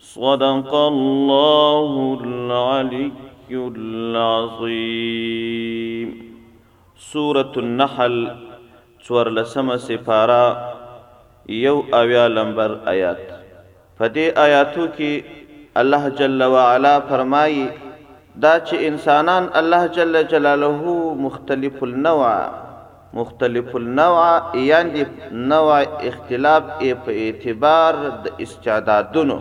صدق الله العلي العظيم سورة النحل څوارلسمه سپاره یو اویا لمبر آیات په دې آیاتو کې الله جل وعلا فرمایي دا چې انسانان الله جل جلاله مختلف النوع مختلف النوع ياندي نوع اختلاف ئې په اعتبار د استعدادونو،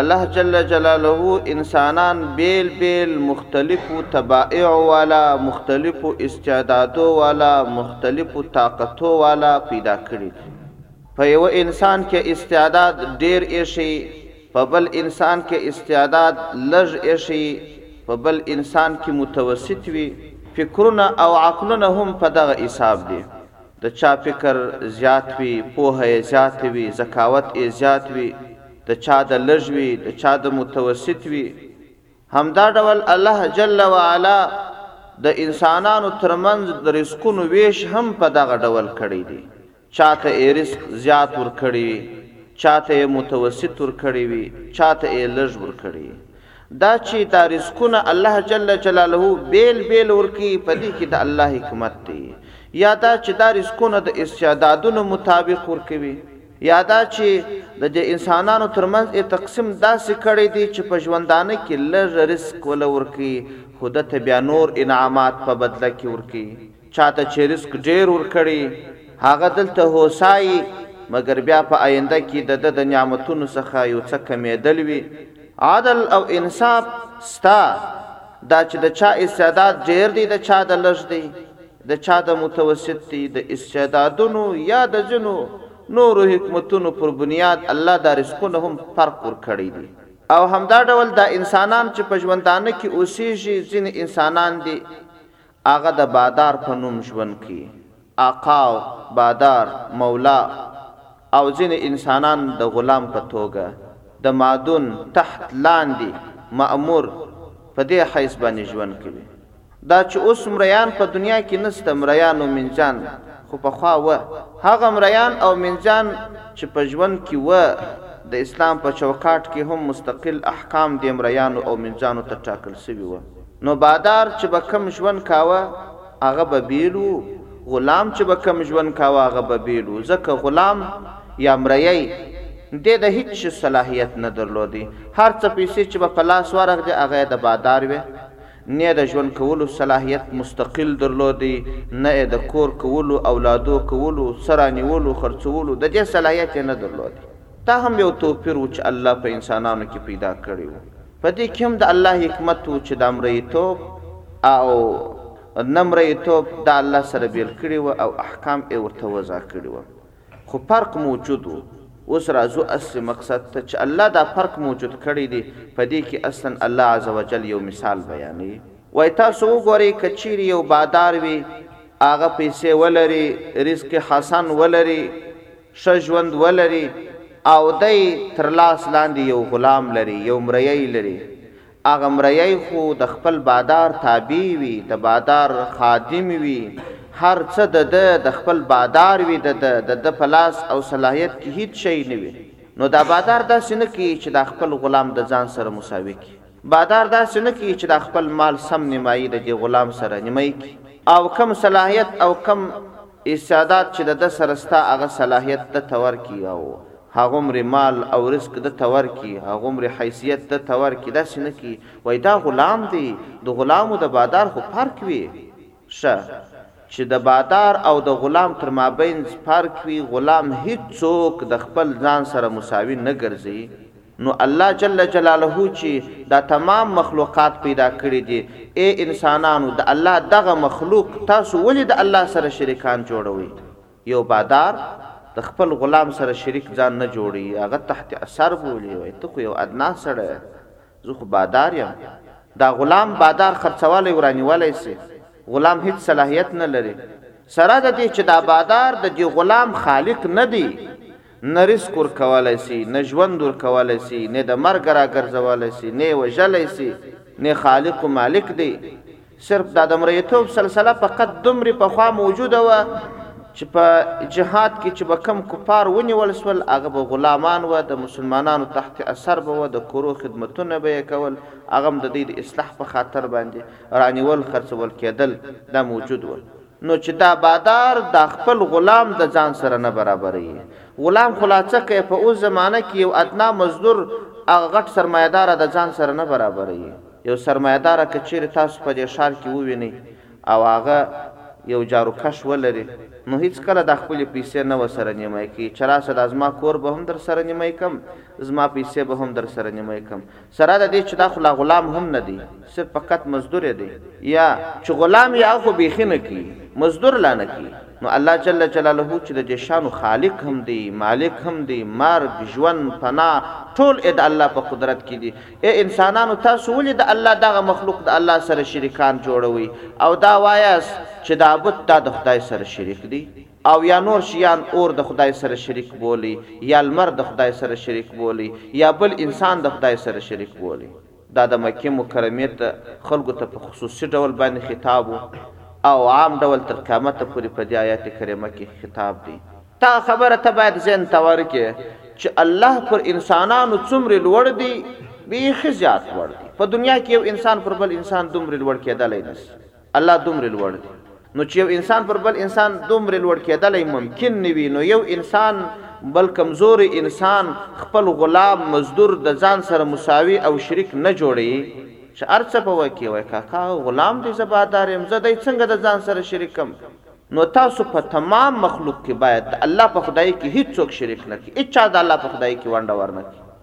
الله جل جلاله انسانان بېل بېل مختلفو طبائعو والا، مختلفو استعدادو والا، مختلفو طاقتو والا پيدا کړي دي. په يوه انسان کښې استعداد ډېر اېښی په بل انسان کې استعداد لږ اېښی په بل انسان کې متوسط وي فکرونه او عقلونه هم په دغه حساب دي د چا فکر زیات وي پوهه یې زیاته وي ذکاوت ېې زیات وي د چا د لږ وي د چا د متوسط وي همدا ډول الله جل وعلا د انسانانو ترمنځ د رزقونو وېش هم په دغه ډول کړی دی چاته ئې رزق زیات ورکړی وي، چاته ئې متوسط ورکړی وي، چاته ئې لږ ورکړی وي. دا چي دا رزقونه الله جل جلاله بېل بېل ورکوي په دې کي د الله حکمت دی، یا دا چي دا رزقونه د استعدادونو مطابق ورکوي، یا دا چي د دې انسانانو تر منځ ئې تقسیم داسي کړی دی چي په ژوندانه کي لږ رزق وله ورکوي خو ده ته بیا نور انعامات په بدله کي ورکوي. چاته چې رزق ډېر ورکړي، هغه دلته هوسا يي، مګر بيا په آينده کې د ده د نعمتونو څخه يو څه کمېدل وي. عدل او انصاف سته، دا چې د چا استعداد ډېر دی، د چا د لږ دی، د چا د متوسط دی، د استعدادونو يا د ځينو نورو حکمتونو پر بنياد الله دا رزقونه هم فرق ورکړي دي. او همدا ډول دا انسانان چې په ژوندانه کې اوسېږي، ځينې انسانان دي هغه د بادار په نوم ژوند کوي، آقا، بادار، مولا او ځینې انسانان د غلام په توګه، د مادون، تحت، لاندې، مأمور، په دې حیث باندې ژوند کوي. دا چې اوس مریان په دنیا کې نشته، مریان او مینځیان خو پخوا وه. هغه مریان او مینځیان چې په ژوند کې وه، د اسلام په چوکاټ کې هم مستقل احکام دې مریانو او مینځیانو ته ټاکل شوي وه. نو بادار چې به کوم ژوند کاوه هغه به بېل و، غلام چې به کوم ژوند کاوه هغه به بېل و، ځکه غلام یا مریی دې د هېڅ شي صلاحیت نه درلود، هر څه پیسې چې به په لاس ورغلې هغه یې د بادار وې، نۀ د ژوند کولو صلاحیت مستقل درلود، نۀ یې د کور کولو، اولادو کولو، څه رانیولو، خرڅولو د دې صلاحیت یې نه درلود، دا هم یو توپیر و چې الله په انسانانو کې پیدا کړی و. په دې کې هم د الله حکمت وو چې دا مرئیتوب او نه مرئیتوب د الله سره بیل کړي وه او احکام ئې ورته وضع کړي وه خو فرق موجود وو اوس راځو اصلي مقصد ته چې الله دا فرق موجود کړي دي په دې کې اصلا الله عزوجل یو مثال بیانوي وایي تاسو وګورئ که چیرې یو بادار وي هغه پیسې ولري رزق حسن ولري ښه ژوند ولري او دی تر لاس لاندې یو غلام لري، یو مریی لري، هغه مریی خو د خپل بادار تابع وي، د بادار خادم وي، هر څه د ده د خپل بادار وي، د ده د ده په لاس او صلاحیت کې هیڅ شی نه وي، نو دا بادار داسې نه کوي چې دا خپل غلام د ځان سره مساوي کړي، بادار داسې نه کوي چې دا خپل مال سم نیمایي د دې غلام سره نیمایي کړي او کوم صلاحیت او کوم استعداد چې د ده سره سته هغه صلاحیت ده ته ورکړي او هغومرې مال او رزق ده ته ورکړي، هغومرې حیثیت ده ته ورکړي، داسې نه کړي وایي دا غلام دی، د غلام او د بادار خو فرق وي، ښه چې د بادار او د غلام تر مابینځ فرق وي، غلام هیڅوک د خپل ځان سره مساوي نه ګرځوي، نو الله جل جلاله چی دا تمام مخلوقات پیدا کړی دی ای انسانانو د الله دغه مخلوق تاسو ولی د الله سره شریکان جوړوی یو بادار د خپل غلام سره شریک ځان نه جوړی هغه تحت اثر بولی وای ته خو یو ادنا سړی یه زه خو بادار یم دا غلام بادار خرڅولی ورانیولی سی غلام هیڅ صلاحیت نه لری سره د دی چی دا بادار د دی غلام خالق نه دی نه رزق ورکولی سي، نه ژوند ورکولی سي، نه د مرګه راګرځولی سي، نه يې وژلی سي، نه خالق و مالک دی، صرف د آدمريتوب سلسله فقط دومري پخوا موجوده وه چي په جهاد کي چي به کوم کفار ونيول سول هغه به غلامان وه د مسلمانانو تحت اثر به وه د کورو خدمتونه به يې کول هغه هم د دوی د اصلاح په خاطر باندي رانيول خرڅول کېدل دا موجود وه. نو چې دا بادار دا خپل غلام د ځان سره نه برابروي غلام خو لا څه کوي په اوس زمانه کې یو ادنا مزدور هغه غټ سرمایدار د ځان سره نه برابروي یو سرمایدار که چیرې تاسو په دې ښار کې ووینئ او هغه یو جاروکش ولري نو هیڅ کله دا خپلې پیسې نه وسره نیمه کوي چې راسه دا زما کور به هم در سره نیمه کم زما پیسې به هم در سره نیمه کم سره د دې چې دا خو لا غلام هم نه دی، صرف فقط مزدور یې دی، یا. چې غلام یې هغه خو بیخي نه کړي، مزدور لا نه کړي، نو الله جل جلاله چې د دې شیانو خالق هم دی، مالک هم دی، مرګ، ژوند، فنا، ټول ئې د الله په قدرت کې دي، ای انسانانو تاسو ولې د الله دغه مخلوق د الله سره شریکان جوړوئ او دا وایاست چې دا بت دا د خدای سره شریک دی؟ او یا نور شیان اور د خدای سره شریک بولي یا لمر د خدای سره شریک بولي یا بل انسان د خدای سره شریک بولي. دا د مکې مکرمې ته خلکو ته په خصوصي ډول باندې خطاب وو او عام ډول تر قیامته پورې په دې آیت کریمه کې خطاب دی. دغه خبره ته باید ذهن ته ورکړې چې الله پر انسانانو څومرې لوړ دی، بیخي زیات لوړ دی، په دنیا کې یو انسان پر بل انسان دومرې لوړ کیدلی نشي. الله دومره لوړ دی نو چې یو انسان پر بل انسان دومره لوړ کېدلای ممکن نه وي نو یو انسان بل کمزوري انسان خپل غلام مزدور د ځان سره مساوي او شریک نه جوړي چې ارڅ په وکی وای کاکا غلام دې زبادار يم زه دای څنګه د ځان سره شریکم نو تاسو په تمام مخلوق کې باید د الله په خدای کې هیڅوک شریک نه کی اچا د الله په خدای کې ونډه ورنه کی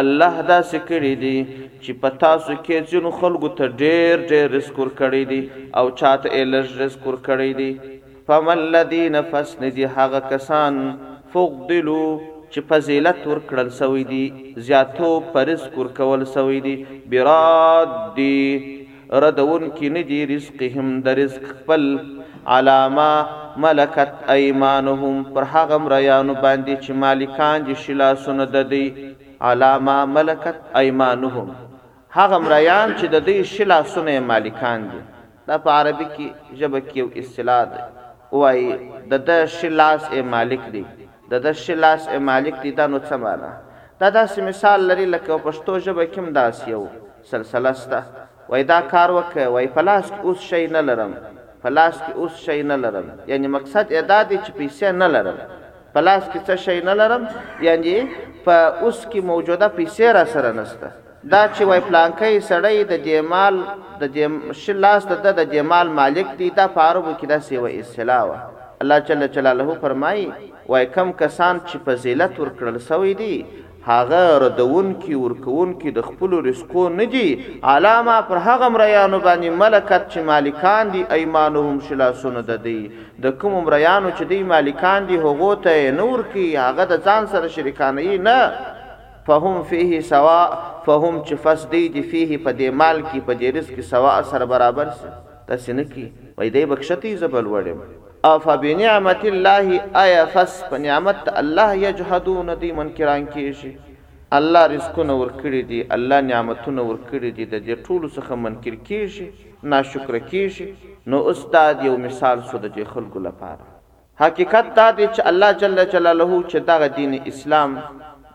الله داسې کړي دي چې په تاسو کې ځینو خلکو ته ډېر ډېر رزق ورکړی دی او چاته یې لږ رزق ورکړی دی فما الذین پس نه دي هغه کسان فضلو چې فضیلت ورکړل سوی دي زیاتوب په رزق ورکول سوی دي براد ردونکي نه دي رزقهم د رزق خپل علی ما ملکت ایمانهم پر هغه مریانو باندې چې مالکان دې شي لاسونه د دوی. علی ما ملکت ایمانهم هغه مریان چې د دوی شي لاسونه یې مالکان دي دا په عربي کې ژبه کې یو اصطلاح دی وایي د ده شي لاس ئې مالک دی د ده شي لاس ئې مالک دی دا نو څه معنی دا داسې مثال لري لکه په پښتو ژبه کې هم داسې یو سلسله سته وای دا کار وکه وای په لاس کی اوس شی نه لرم په لاس کی اوس شی نه لرم یعنی مقصد ېې دا دی چی پیسی نه لرم په لاس کی څه شی نه لرم یعنی په اوس کی موجوده پیسی راسره نسته دا چی وای پلانکی سړی د دی مال د دی شی لاس د ده د دی مال مالک دی دا په عربو کی داسی یوه اصطلاح وه الله جل جلاله فرمایی وای کوم کسان چی فضیلت ورکړل سوی دی هغه ردونکي ورکونکي د خپلو رزقو نه دي اعلی ما پر هغه مریانو باندې ملکت چې مالکان دي ایمانهم چې لاسونه د دوی د کومو مریانو چې دوی مالکان دي هغو ته یې نه ورکوي هغه د ځان سره شریکانه یې نه فهم فيه سواء فهم چې فس دی دی فيه په دې مال کې په دې رزق کې سواء سره برابر سي داسې نه کی وای دی بکشتی زبل وړم افبنعمت الله ایا فس په نعمت الله یجحدون دی منکران کیږي الله رزقونه ورکړي دي الله نعمتونه ورکړي دي د دې ټولو څخه منکر کیږي ناشکر کیږي نو اوس دا یو مثال شو د دې خلکو لپاره حقیقت دا دی چې الله جل جلاله چې دغه دین اسلام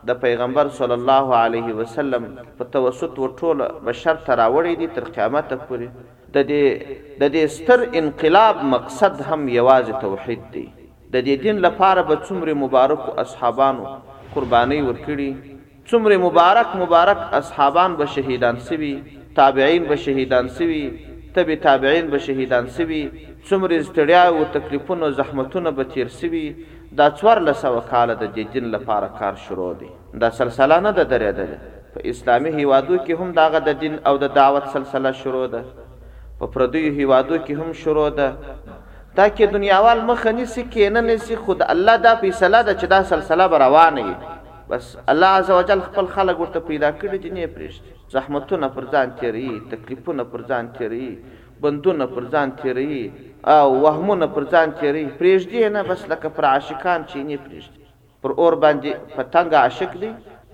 د پیغمبر صلی الله علیه وسلم په توسط و ټوله بشر ته راوړی دی تر قیامت پورې ددې ددې ستر انقلاب مقصد هم یوازې توحید دی ددې دین لپاره به څومرې مبارکو اصحابانو قربانۍ ورکړي څومرې مبارک مبارک اصحابان به شهیدان سوي تابعین به شهیدان سوي تبع تابعین به شهیدان سوي څومرې ستړیاوې وتکلیفونه زحمتونه به تیر سوي دا څوارلس سوه کاله ددې دین لپاره کار شروع دی. دا سلسله نه ده درېدلې، په اسلامي هېوادو کې هم د هغه د دین او د دعوت سلسله شروع ده، په پردیو هېوادو کې هم شروع ده، دا که دنیاوال مخه نیسي که یې نه نیسي خو د الله دا فیصله ده چې دا سلسله به روانه وي، بس الله عزوجل خپل خلک ورته پیدا کړي دي نۀ پرېږدي. زحمتونه پر ځان تېروي، تکلیفونه پر ځان تېروي، بندونه پر ځان تېروي او وهمونه پر ځان تېروي، پرېږدي یې نه، بس لکه پرعاشقان چې یې نۀ پرېږدي. پر اور باندې په تنګ عاشق دی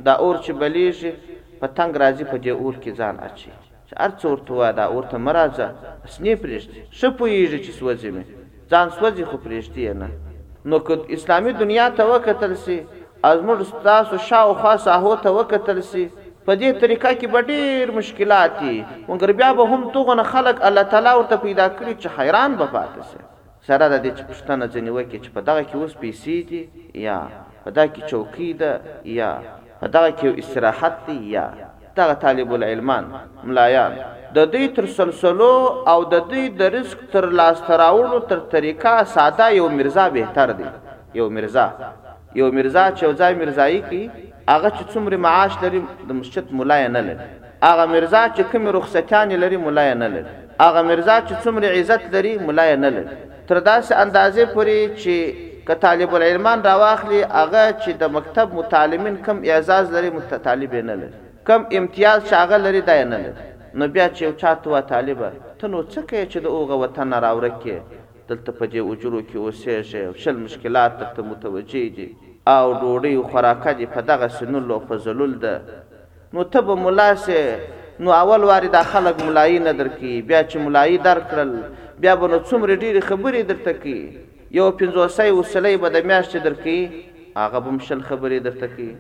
دا اور چې بلېږي په تنګ راځي په دې اور کې ځان اچوي چې هر څه ورته ووايه دا اور ته مه راځه بس نۀ پرېږدي ښه پوهېږي چې سوځي مې ځان سوځي خو پرېږدي يې نه نو که اسلامي دنيا ته وکتل شي او زموږ ستاسو شا او خوا ساحو ته وکتل شي په دې طريقه کې به ډېر مشکلات وي مګر بيا به هم دغونه خلک الله تعالی ورته پيدا کړي چې حيران به پاتې شې. سره د دې چې پوښتنه ځنې وکړي چې په دغه کې اوس پیسې دي یا په دغه کې چوکۍ ده یا په دغه کې یو استراحت دی یا دغه طالب العلمان، ملایان، د دوی تر سلسلو او د دوی د رزق تر لاسته راوړلو تر طریقه ساده یو مرزا بهتر دی، یو مرزا یو میرزا چې یو ځای میرزایی کی هغه چې څومره معاش لري د مسجد مولا یې نه لري هغه میرزا چې کومې رخصتیانې لري مولا یې نه لري هغه میرزا چې څومره عزت لري مولا یې نه لري تر داسې اندازې پورې چې که طالب العلمان راواخلي هغه چې د مکتب متعلمین کم اعزاز لري متطالب یې نه لري کم امتیاز چې هغه لري دا یې نه لري نو بیا چې یو چا ته وا طالبه ته نو څه کوې چې د اوغه وطن نه راورک کې دلته په دې اجورو کې اوسېږې او شل مشکلات درته متوجه دي او ډوډۍ او خوراکه دې په دغسې نل او فضلول ده نو ته به ملا شې نو اول وارې دا خلک ملايي نه درکوي بيا چې ملايي درکړل بيا به نو څومرې ډېرې خبرې درته کوي يو پنځوسی اوسلی به د مياشتې درکوي هغه به هم شل خبرې درته کوي.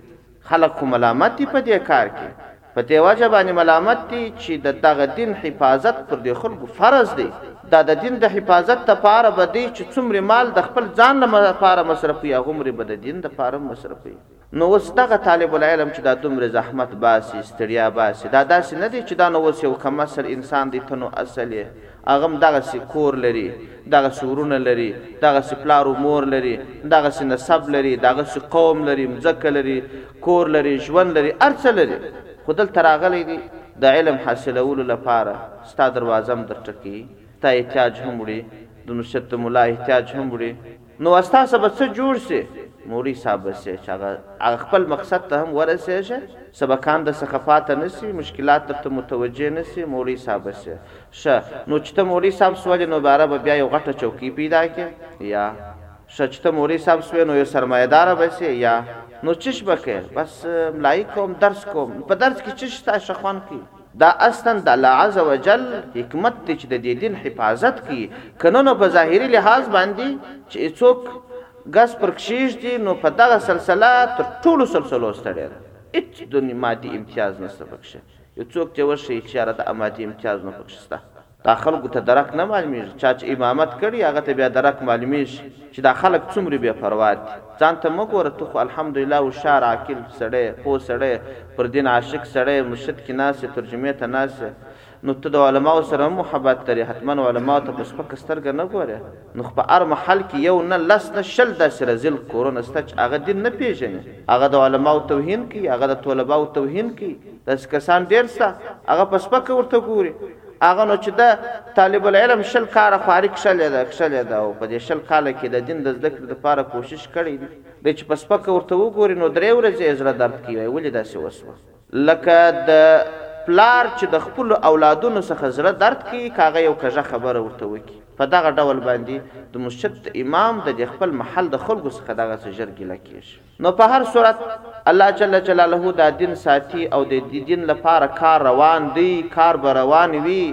خلک خو ملامت دي په دې کار کې، په دې وجه باندې ملامت دي چې د دغه دين حفاظت پر دې خلکو فرض دی، دا د دين د حفاظت لپاره به دی چې څومره مال د خپل ځان لپاره مصرفوي هغومره به د دين لپاره هم مصرفوي، نو اوس دغه طالب العلم چې دا دومره زحمت باسي، ستړيا باسي، دا داسې نه دی چې دا نو اوس يو کم اصل انسان دی، ته نو اصل يې هغه هم دغسې کور لري، دغسې ورونه لري، دغسې پلار و مور لري، دغسې نسب لري، دغسې قوم لري، مځکه لري، کور لري، ژوند لري، هر څه لري، خو دلته راغلی دی د علم حاصلولو لپاره، ستا دروازه هم درټکوي، ستا احتیاج هم وړي، د نصیحت د ملا احتیاج هم وړي، نو استاسو به څه جوړ شي مولوی صاحب به سي چې هغه خپل مقصد ته هم ورسېږي سبقان د څخه پاته نه سي مشکلات درته متوجه نه سي مولوی صاحب به سي ښه نو چې ته مولوی صاحب سولې نو باره به بیا یو غټه چوکۍ پیدا کې یا ښه چې ته مولوی صاحب سوې نو یو سرمایه دار به سي یا نو چش به کې بس ملایي کوم درس کوم په درس کې چش ستا ښه خوند کوي دا اصلا د الله عز وجل حکمت دی چې د دې دین حفاظت کوي کنه نو په ظاهري لحاظ باندې چې څوک غس پر کشیش دي نو په دغه سلسله تر ټولو سلسلو ستړي ده هیڅ د مادي امتیاز نشته پکښه یو څوک ته وشي چې را د مادي امتیاز نه پکښه دا خلکو ته درک نه معلومیږي چا چې امامت کړي هغه ته بیا درک معلومیږي چې دا خلک څومري بې پروا دي ځان ته مه ګوره ته خو الحمدالله هوښیار عاقل سړی پوه سړی پر دین عاشق سړی یې مسجد کې ناست یې ترجمې ته ناست یې نو ته د علماوو سره هم محبت لرې حتماً علماوو ته په سپکه سترګه نه ګورې. نو خو په هر محل کې یو نه لس نه شل داسې رزیل کورونه شته چې هغه دین نه پېژني، هغه د علماوو توهین کوي، هغه د طلباوو توهین کوي، داسې کسان ډېر شته، هغه په سپکه ورته ګوري، هغه نو چې ده طالب العلم شل کاله خواري کښلې ده، کښلې ده او په دې شل کاله کې د دین د زده کړې لپاره کوشش کړی دی، دی چې په سپکه ورته وګوري نو درې ورځې یې زړه درد کوي، وايي ولې داسې وشوه؟ لکه د پلار چې د خپلو اولادونو څخه زړه درد کوي که هغه یو کږه خبره ورته وکړي په دغه ډول باندې د مسجد د امام د د خپل محل د خلکو څخه دغسې ژر ګیله کیږي نو په هر صورت الله جل جلاله دا دین ساتي او د دې دین لپاره کار روان دی کار به روان وي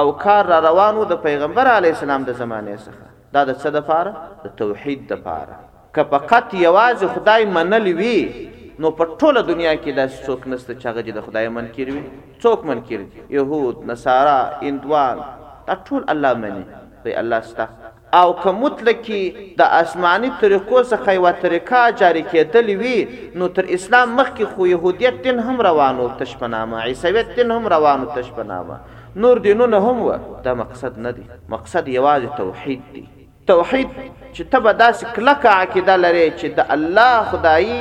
او کار را روان و د پیغمبر علیه السلام د زمانې څخه دا د څه لپاره د توحید لپاره که فقط یوازې خدای منل وي نو په ټوله دنیا کې داسې څوک نشته چې هغه چې د خدای منکر وي څوک منکر دي يهود نصارا هندوان دا ټول الله مني دی الله ستا او که مطلقي د آسماني طریقو څخه یوه طریقه جاري کېدلې وي نو تر اسلام مخکې خو یهودیت دین هم روانو تش په نامه عیسویت دین هم روانو تش په نامه نور دینونه هم و دا مقصد نه دی مقصد یوازې توحید دی توحید چې ته به داسې کلکه عقیده لرې چې د الله خدایي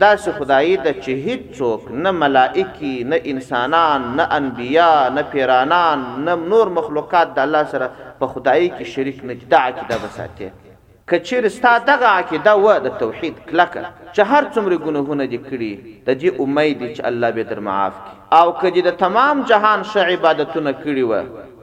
داسې خدایي ده چې هیڅوک، نه ملائکي، نه انسانان، نه انبیا، نه پیرانان، نه نور مخلوقات د الله سره په خدایي کې شریک نه دي، دا عقیده به ساتې. که چیرې ستا دغه عقیده وه د توحید کلکه چې هر څومره ګنهونه دې کړي د دې امید دې چې الله به در معاف کړي او که دې د تمام جهان ښه عبادتونه کړي وه،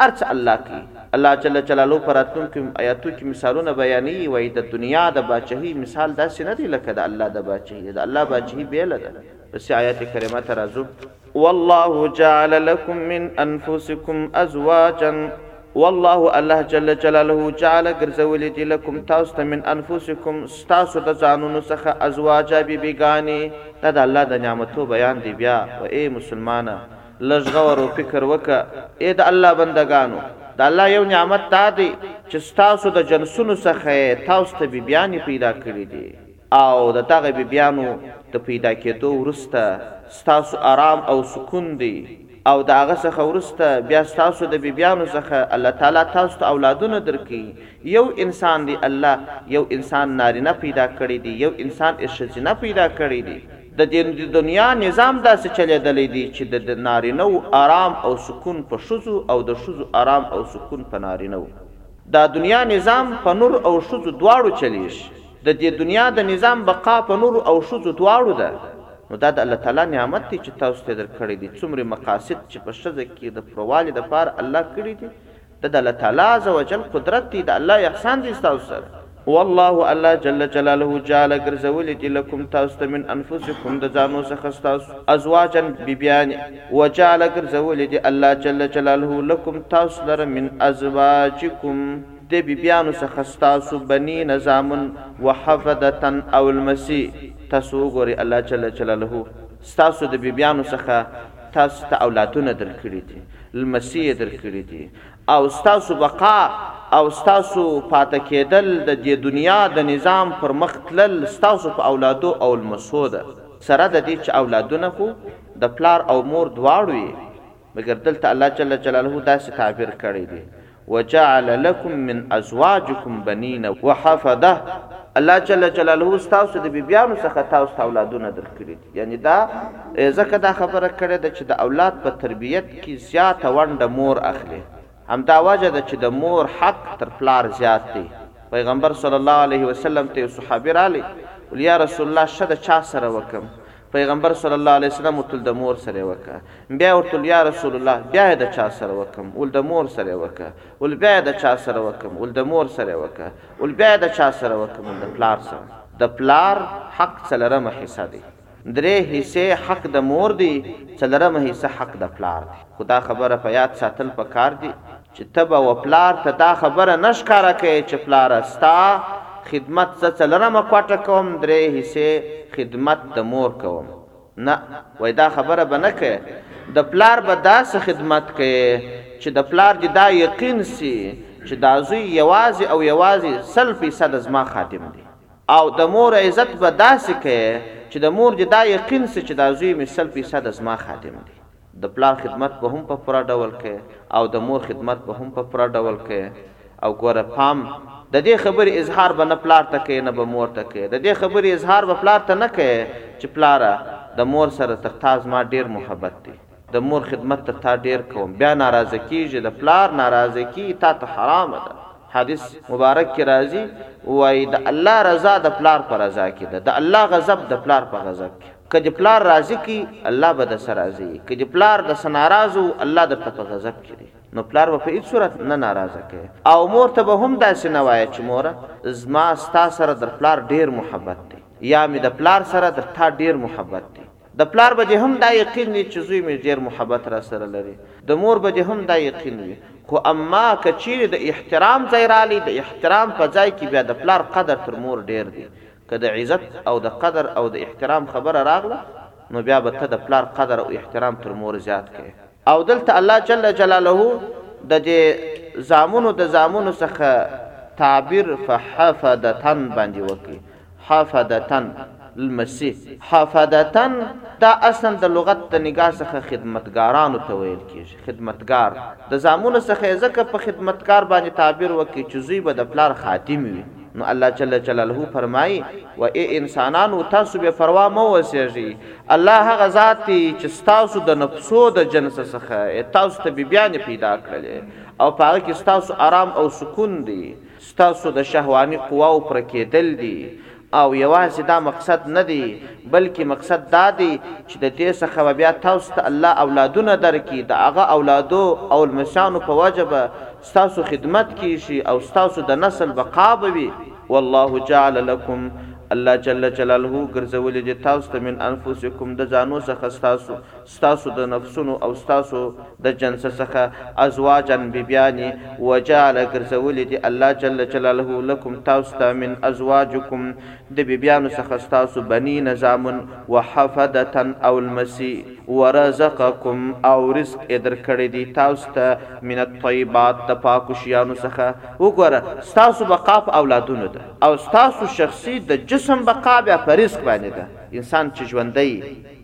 هر څه الله کوي. الله جل جلاله په راتلونکو آیاتو کې مثالونه بیانوي، وايي، د دنیا د باچهۍ مثال داسې نه دی لکه د الله د باچهۍ ده، د الله باچهۍ بېله ده. پسې آیت کریمه ته راځو. والله جعل لکم من انفسکم ازواجا، والله الله جل جلاله جعل ګرځولي دي لکم تاسو ته من انفسکم ستاسو د ځانونو څخه ازواجا بي بي ګانې، دا د الله د نعمتو بیان دی بیا و ای مسلمانه! لږ غور او فکر وکه اې د الله بندګانو د الله یو نعمت دا دی چې ستاسو د جنسونو څخه یې تاسو ته بیبیانې پیدا کړې دي او د دغه بیبیانو د پیدا کیدو وروسته ستاسو ارام او سکون دی او د هغه څخه وروسته بیا ستاسو د بیبیانو څخه الله تعالی تاسو ته اولادونه درکوي یو انسان دی الله یو انسان نارینه پیدا کړی دی یو انسان یې ښځینه پیدا کړی دی د دې د دنیا نظام داسې چلېدلی دی چې د نارینه وو ارام او سکون په ښځو او د ښځو ارام او سکون په نارینه وو. دا دنیا نظام په نر او ښځو دواړو چلېږي. د دې دنیا د نظام بقا په نرو او ښځو دواړو ده. نو دا د الله تعالی نعمت دی چې تاسو ته یې درکړی دی. څومره مقاصد چې په ښځه کې د پوروالي لپاره الله کړي دي، د د الله تعالی عزوجل قدرت دی د الله احسان دی تاسو سره والله الله جل جلاله جعل ګرځولي دي لکم تاسو ته من انفسکم د ځانو څخه تاسو ازواجا بیبیان وجعل ګرځولي دي الله جل جلاله لکم تاسو لره من ازواجکم د بیبیانو څخه تاسو بنی نظامن وحفدتن او المسی تاسو وګوري الله جل جلاله تاسو د بیبیانو څخه تاسو ته اولادونه درکړي دي لمسي يې درکړي دي او ستاسو بقا او ستاسو پاته کېدل د دې دنيا د نظام پر مخ تلل ستاسو په اولادو او لمسو ده، سره د دې چې اولادونه خو د پلار او مور دواړو يې، مګر دلته الله جل جلاله داسې تعبير کړی دی، وجعل لکم من ازواجکم بنین وحفده الله جل جلاله ستاسو د بیبیانو څخه تاسو ته اولادونه درکړي دي یعنی دا ځکه دا خبره کړې ده چې د اولاد په تربیت کې زیاته ونډه مور اخلي همدا وجه ده چې د مور حق تر پلار زیات دی پیغمبر صلی الله علیه وسلم ته صحابي رالی ولیا رسول الله شد چا سره وکم پيغمبر صلی الله عليه وسلم ورته د مور سره وکه بیا ورته یا رسول الله بیا د چا سره وکم ول د مور سره وکه ول بیا د چا سره وکم ول د مور سره وکه ول بیا د چا سره وکم ول د پلار سره د پلار حق څلرمه حصہ دی درې حصے حق د مور دی څلرمه حصہ حق د پلار دی خدا خبره په یاد ساتل پکار دی چې ته به و پلار ته دا خبره نه ښکاره کوې چې پلاره ستا خدمت زه څلرمه کوټه کوم درې حصې خدمت د مور کوم نه وای دا خبره به نه کوې د پلار به داسې خدمت کوې چې د پلار دې دا یقین سي چې دا زوی یوازې او یوازې سل فیصد زما خادم دی او د مور عزت به داسې کوې چې د مور دې دا یقین سي چې دا زوی مې سل فیصد زما خادم دی د پلار خدمت به هم په پوره ډول کوې او د مور خدمت به هم په پوره ډول کوې او ګوره پام د دې خبرې اظهار به نه پلار ته کوې نه به مور ته کوې د دې خبرې اظهار به پلار ته نه کوې چې پلاره د مور سره تر تا زما ډېر محبت دی د مور خدمت تر تا ډېر کوم بیا ناراضه کېږي د پلار ناراضه کی تا ته حرامه ده حدیث مبارک کې راځي وایي د الله رضا د پلار په رضا کې ده د الله غضب د پلار په غضب کې که د پلار راضی کی الله به د سرازی که د پلار د سنارازو الله د په غضب کړي نو پلار به په هیڅ صورت نه ناراضه کوي او مور ته به هم داسې نه وایي چې مور زما ستا سره در پلار ډیر محبت دی یا می د پلار سره در تا ډیر محبت دی د پلار به هم دا یقین وي چې زوی می ډیر محبت را سره لري د مور به هم دا یقین وي خو اما کچیر د احترام ځای رالی د احترام په ځای کې بیا د پلار قدر تر مور ډیر دی که د عزت او د قدر او د احترام خبره راغله نو بیا به ته د پلار قدر او احترام تر مور زیات کړې. او دلته الله جل جلاله د دې زامنو د زامنو څخه تعبیر په حفدةً باندې وکړي، حفدةً، لمسي، حفدةً دا اصلاً د لغت د نګاه څخه خدمتګارانو ته ویل کیږي. خدمتګار، د زامنو څخه يې ځکه په خدمتګار باندې تعبير وکړ چې زوی به د پلار خادم وي، نو الله جل جلاله فرمايي، و ای انسانانو! تاسو بې پروا مه اوسېږئ، الله هغه ذات دی چې ستاسو د نفسو د جنس څخه يې تاسو ته بيبيانې پيدا کړلې او په هغه کې ستاسو ارام او سکون دی، ستاسو د شهواني قواوو پوره کېدل دي، او یوازې دا مقصد نه دی بلکې مقصد دا دی چې د دې څخه به بیا تاسو ته الله اولادونه درکړي، د هغه اولادو او لمسیانو په وجه به ستاسو خدمت کیږي او ستاسو د نسل بقا به وي. والله جعل لکم، الله جل جلاله ګرځولي دي تاسو ته من انفسکم د ځانو څخه ستاسو، ستاسو د نفسونو او ستاسو د جنس څخه ازواجا بیبیانې وجعل ګرځولې دي الله جل جلاله لکم تاسو ته من ازواجکم د بیبیانو څخه ستاسو بنین زامن وحفدة او لمسي ورزقکم او رزق یې درکړی دی تاسو ته من الطیبات د پاکو شیانو څخه. وګوره ستاسو بقا په اولادونو ده او ستاسو شخصي د جسم بقا بیا په رزق باندې ده انسان چې ژوندی.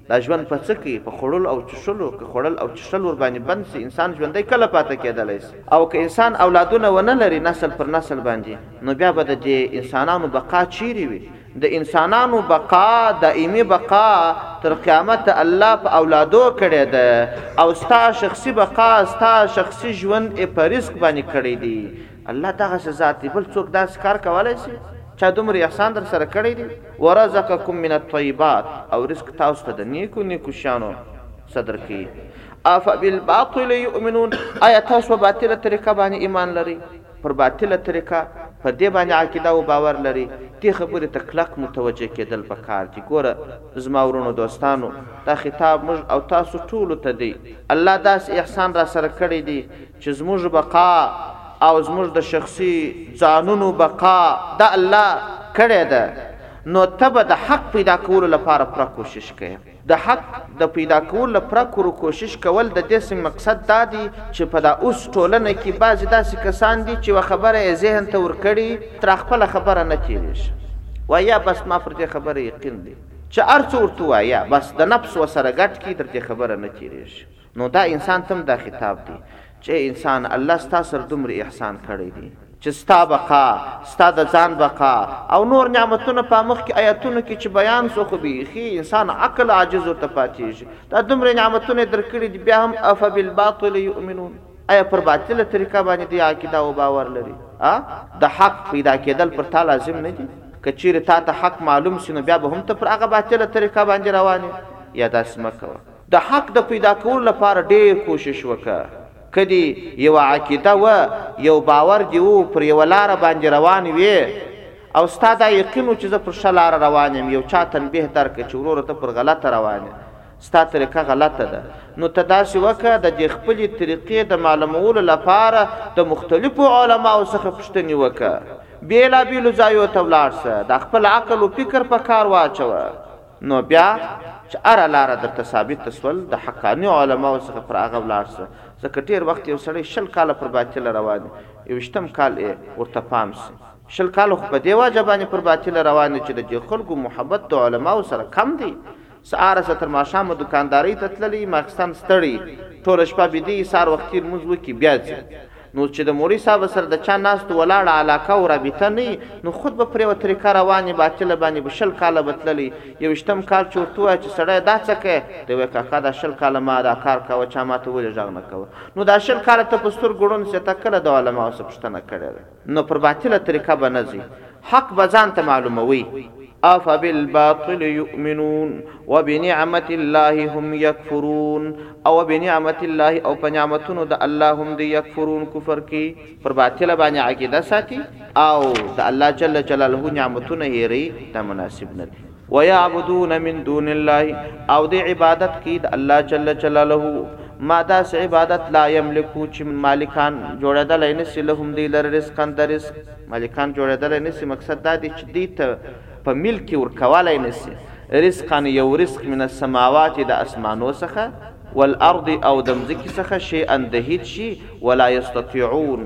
دا ژوند په څه کې؟ په خوړلو او څښلو، که خوړل او څښل ورباندې بند شي، انسان ژوندی کله پاتې کېدلای شي؟ او که انسان اولادونه ونه لري نسل پر نسل باندې، نو بیا به د دې انسانانو بقا چېرې وي؟ د انسانانو بقا، دایمي بقا، تر قیامته الله په اولادو کړې ده او ستا شخصي بقا، ستا شخصي ژوند ئې په رزق باندې کړی دی، الله دغسې ذات دی بل څوک داسې کار کولای شي؟ چا دومره احسان درسره کړی دی؟ ورزقکم من الطیبات او رزق تاسو ته د نیکو نیکو شیانو څخه درکوي افبالباطل یؤمنون ایا تاسو په باطله طریقه باندې ایمان لرئ؟ پر باطله طریقه په دې باندې عقیده او باور لرئ؟ دې خبرې ته کلک متوجه کېدل په کار دي ګوره زما وروڼو دوستانو دا خطاب موږ او تاسو ټولو ته دی الله داسې احسان راسره کړی دی چې زموږ بقا او زموږ د شخصي ځانونو بقا د الله کړې ده، نو ته به د حق پيدا کولو لپاره پوره کوشش کوې. د حق د پيدا کولو له پوره کورو کوشش کول د دې څنګ مقصد دا دی چې په دا اوس ټولنه کې بعضې داسې کسان دي چې يوه خبره يې ذهن ته ورکړي ترا خپله خبره نه تېرېږي وايا بس ما پر دې خبره يقين دی چې هر څه ورته وايا بس د نفس وسره ګډ کړي تر دې خبره نه تېرېږي. نو دا انسان ته هم دا خطاب دی چې ای انسان الله ستا سره دومره احسان کړی دی چې ستا بقا، ستا د ځان بقا او نور نعمتونه په مخکې ایتونو کې چې بیان سو خو بیخي انسان عقل عاجز ورته پاتیږي دا دومره نعمتونه یې درکړي دي بیا هم افبالباطل یؤمنون ایا پر باطله طریقه باندې دی عقیده او باور لري ا د حق پیدا کېدل پر تا لازم نه دي که چیرې تا ته حق معلوم سي نو بیا به هم ته پر هغه باطله طریقه باندې روانې یا داسې مه کوه د حق د پیدا کولو لپاره ډیر کوشش وکړه که دې یوه عقیده وه یو باور دې وو پر یوه لاره باندې روان وې او ستا دا یقین وو چې زه پر ښه لاره روان یم یو چا تنبیه درکړه چې وروره ته پر غلطه روان یې ستا طریقه غلطه ده نو ته داسې وکړه د دې خپلې طریقې د معلومولو لپاره د مختلفو علماو څخه پوښتنې وکړه بیلا بیلو ځایو ته ولاړ شه دا خپل عقل و فکر په کار واچوه نو بیا چې اره لاره درته ثابت سول د حقاني علماو څخه پر هغه ولاړ سه ځکه ډېر وخت یو سړی شل کاله پر باطله روان وي یوویشتم کال ئې ورته پام سي شل کاله خو په دې واجه باندې پر باطله روان دی چې د دې خلکو محبت د علماو سره کم دی سهار سه تر ماښامه دوکاندارۍ ته تللی ماخستن ستړی ټوله شپه بیدی سهار وختي لمونځ وکړي بیا ځي نو چې د مولوي صاحب سره د چا ناست ولاړ علاقه او رابطه نه وي نو خود به پر یوه طریقه روان وي باطله باندې به شل کاله به تللی یوویشتم کال چې ورته ووایه چې سړیه دا څه کوې دی وایي کاکا دا شل کاله ما دا کار کاوه چا ماته ولې غږ نه کوه نو دا شل کاله ته په سترګو ړوند سې تا کله د علماوو څخه پوښتنه کړې ده نو پر باطله طریقه به نه ځي حق به ځان ته معلوموي افبالباطل يؤمنون وبنعمت الله هم يكفرون او بنعمت الله او په نعمتونو د الله هم دی يكفرون کفر کی پر باطل باندې عقیده ساتي او د الله جل جلاله نعمتونه هېري دا مناسب نه دي ويعبدون من دون الله او دی عبادت کوي د الله جل جلاله ما داسې عبادت لا يملکو چې مالکان جوړېدلای نه شي لهم دوی لره رزقا د رزق مالکان جوړېدلای نه شي مقصد دا دی چې دوی ته په ملک کې ورکولای نه شي رزقا يو رزق من السماوات د اسمانو څخه والارض او د مځکې څخه شيئا د هيڅ شي ولا يستطيعون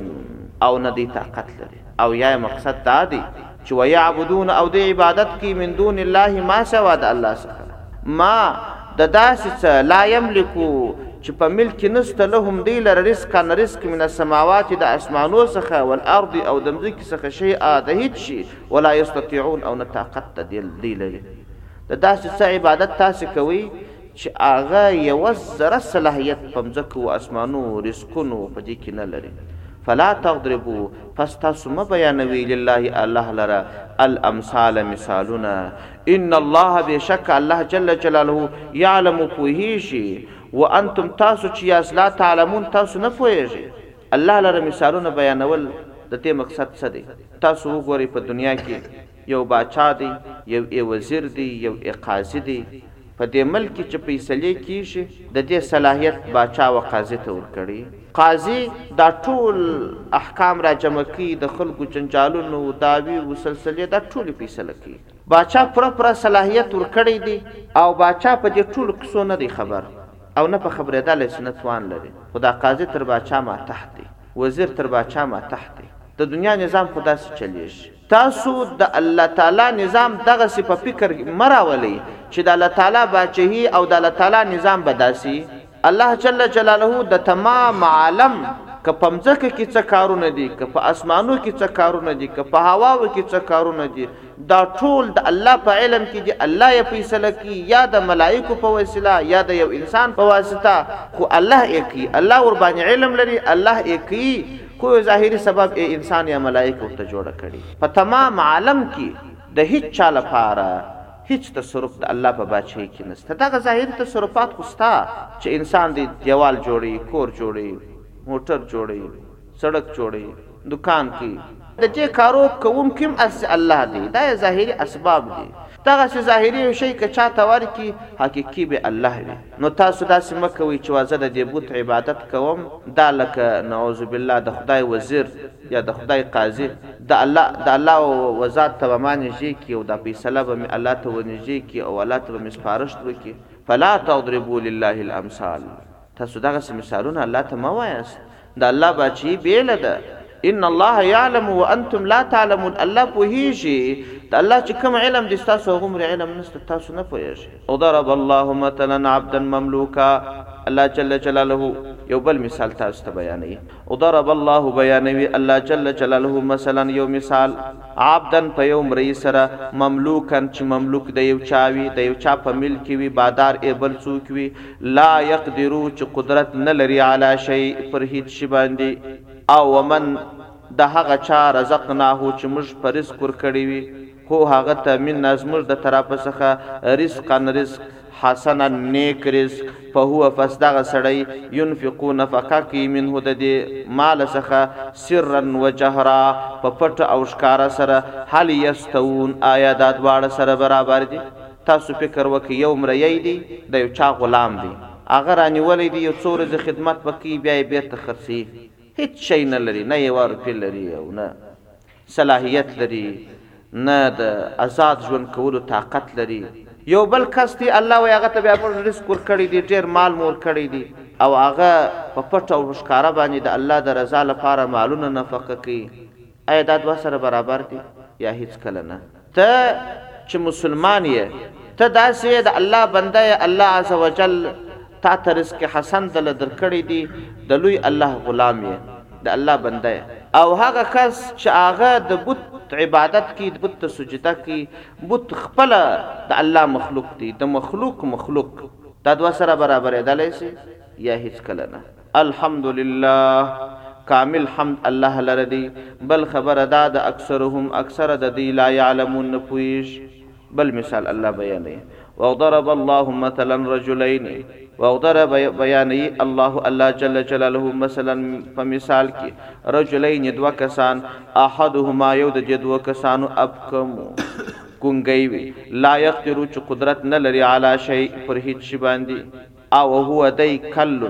او نه دوی طاقت لري او يا مقصد دا دی چې ويعبدون او د عبادت کی من دون الله ما سوا د الله څخه ما د داسې څه لا یملکو چې په ملک نسته لهم دی لره رزق نه رزق من السماوات د اسمانو څخه والارض او د مځکې څخه شی ا د هیڅ شي ولا یستطيعون او نه طاقت ته دی لري د داسې څه عبادت تاسو کوي چې هغه یو ذره صلاحیت په مځکه او اسمانو رزقونو په دې کې نه لري فلا تضربو پس تاسو مه بیانوی لله الله لره الامثال مثالونه ان الله بیشک الله جل جلاله یعلم پوهیږي وانتم تاسو چې یاست لا تعلمون تاسو نه پوهیږي الله لره مثالونه بیانول د دې مقصد څه دی تاسو وګورئ په دنیا کې یو باچا دی، یو ئې وزیر دی، یو ئې قاضي دی، په دې ملک کي چي فیصلې کیږي د دې صلاحیت باچا و قاضي ته ورکړی، قاضي دا ټول احکام را جمع کوي، د خلګو جنجالونه و دعوی و سلسلې دا ټولي فیصله کوي. باچا پوره پوره صلاحیت ورکړی دی او باچا په دې ټولو قصو نه دی خبر او نه په خبرېدلای سي نه توان لري، خو دا قاضي تر باچا ماتحت دی، وزیر تر باچا ماتحت دی، د دنیا نظام خو داسي چلېږي. تاسو د الله تعالی نظام دغسې په فکر مه راولئ چې د الله تعالی باچهي او د الله تعالی نظام به داسې الله جل جلاله د تمام عالم که په مځکه کې څه کارونه دي که په اسمانو کې څه کارونه دي که په هواو کې څه کارونه دي دا ټول د الله په علم کې دي الله یې فیصله کوي یا د ملائکو په وسیله یا د یو انسان په واسطه خو الله یې کوي الله ور باندې علم لري الله یې کوي کوی ظاهری سبب ای انسان یا ملائک ورته جوړ کړي په تمام عالم کې د هیڅ چا لپاره هیڅ تصرف د الله په بادشاہي کې نشته دغه ظاهری تصرفات خو ستا چې انسان دی دیوال جوړي کور جوړي موټر جوړي سړک جوړي دکان کې د دې کارو کوونکی هم هسې الله دی دا یې ظاهری اسباب دي دغسې ظاهري يو شی که چا ته ورکړي، حقيقي به الله وي. نو تاسو داسې مه کوئ چې واه زه د دې بت عبادت کوم، دا لکه، نعوذ بالله، د خدای وزير يا د خدای قاضي، د الله، د الله و ذات ته به ما نږدې کړي او دا فيصله به مې الله ته ورنږدې کړي او الله ته به مې سپارښت وکړي. فلا تضربوا لله الامثال، تاسو دغسې مثالونه الله ته مه واياست. د الله باچهي بېله ده. ان الله يعلم وانتم لا تعلمون الله پوهېږي، د الله چې کوم علم دی ستاسو هغومره علم نشته، تاسو نه پوهېږئ. وضرب الله مثلا عبدا مملوکا، الله جل جلاله یو بل مثال تاسو ته بیانوي. وضرب الله بیانوي الله جل جلاله مثلا یو مثال عبدا په یو مريي سره مملوکا چې مملوک د یو چا وي، د یو چا په ملک کې وي، بادار ئې بل څوک وي، لا يقدرو چې قدرت نه لري علی شيء پر هيڅ شي باندې او ومن د هغه چا رزقناه چې موږ په رزق ورکړي وي هو هغه ته منا زموږ د طرفه څخه رزقا رزق حسنا نيک رزق فهو پس دغه سړی ينفق نفقه کوي منه د دې مال څخه سرا وجهرا په پټ او ښکاره سره هل يستوون آيا دا دواړه سره برابر دي تاسو فکر وکړئ یو مریی دی د یو چا غلام دی هغه رانیولی دی یو څو ورځې خدمت به کوي بیا یې بیرته خرڅوي هیڅ شی نه لري نه یوه روپی لري او نه صلاحیت لري نه د ازاد ژوند کولو طاقت لري یو بل کس دی الله وایي هغه ته بیا موږ رزق ورکړی دی ډیر مال مو ورکړی دی او هغه په پټه او په ښکاره باندې د الله د رضا لپاره مالونه نفقه کوي. ایا دا دوه سره برابر دي؟ یا هیڅکله نه. ته چې مسلمان یې، ته داسې یې، د الله بنده یې، الله عزوجل تا ته رزق حسن د له درکړی دي، د لوی الله غلام یې، د الله بنده یې. او هغه کس چې هغه د بت عبادت کوي، بت ته سجده کوي، بت خپله د الله مخلوق دي، د مخلوق مخلوق، دا دوه سره برابرېدلای شي؟ یا هیڅکله نه. الحمدلله کامل حمد الله لره دی بل خبره دا ده اکثرهم اکثره د دی لا یعلمون نه پوهیژ بل مثال الله بیانوی وضرب الله مثلا رجلین وضرب بیانوی الله الله جل جلاله مثلا په مثال کی رجلین دوا کسان احدهما یو د دو کسانو ابکمو کونګی وی لا یقدرو چې قدرت نه لري علی شیء پر هیڅ شی باندې او هو دی کلّ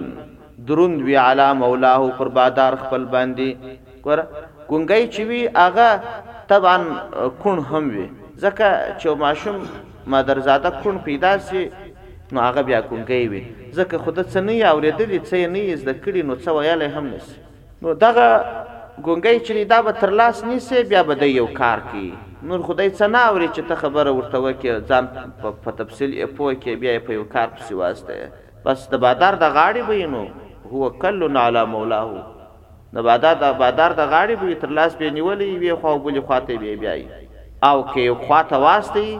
دروند وي علی مولاه پر بادار خپل باندي ګوره ګونګی چي وي هغه طبعاً کوڼ هم وي ځکه چي یو ماشوم مادرزاده کوڼ پیدا سي نو هغه بیا ګونګی وي ځکه خو ده څه نه يي اورېدلي څه یې نه يي زده کړي نو څه ویلای هم نه سي. نو دغه ګونګی چی دی دا به تر لاس نیسی بیا به دی یو کار کوی نور خو دی څه نه اوری چی ته خبره ورته وکی ځان په تفصیل یی پوه کی بیا یی په یو کار پسی واستوی. بس د بادار د غاړی به یی نو هو کل علی مولاه د بادار د غاړی به یی تر لاس به یی نیولی یوی خوا او بلی خواته به یی بیایی او که یو خواته واستوی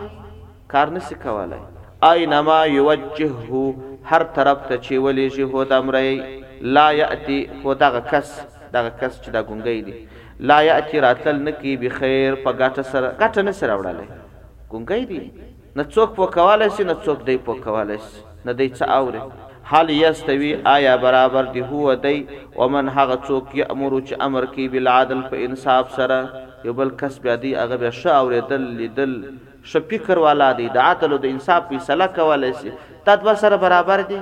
کار نه سي کولای. اینما یوجهه هر طرف ته چي ولیږي هو دا مریی لا یأتي هو دغه کس دغه کس چي دا ګونګی دی لا یأتي راتلل نه کوي بخیر په ګټه سره ګټه نه سي راوړلای ګونګی دی نه څوک پوه کولای سي نه څوک دی پوه کولای سي نه دی څه اوري هل یستوي آیا برابر دی هو دی ومن هغه څوک یأمر چي امر کوي بالعدل په انصاف سره یو بل کس بیا دی هغه بیا ښه اوریدل لیدل ښه فکر والا دی د عدل او د انصاف فیصله کولای شي دا دوه سره برابر دي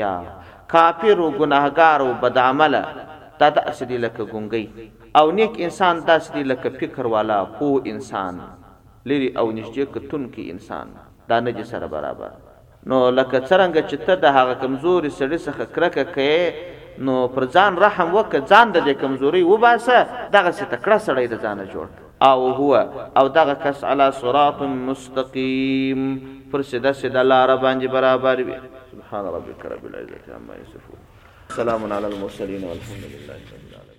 یا کافر او ګناهګار او بد عمله دا داسې دی لکه ګونګی او نیک انسان داسې دی لکه فکر والا پوه انسان لرې او نږدې کتونکی انسان دا نه دي سره برابر. نو لکه څرنګه چې ته د هغه کمزوري سړي څخه کرکه کوې، نو پر ځان رحم وکړه، ځان د دې کمزورۍ وباسه، دغسې تکړه سړی له ځانه جوړ کړه. او هو، او دغه کس علی صراط مستقیم، پر سیده سیده لاره باندې برابر وي. سبحان ربک رب العزة عما یصفون وسلام علی المرسلین والحمدللة رب العالمین.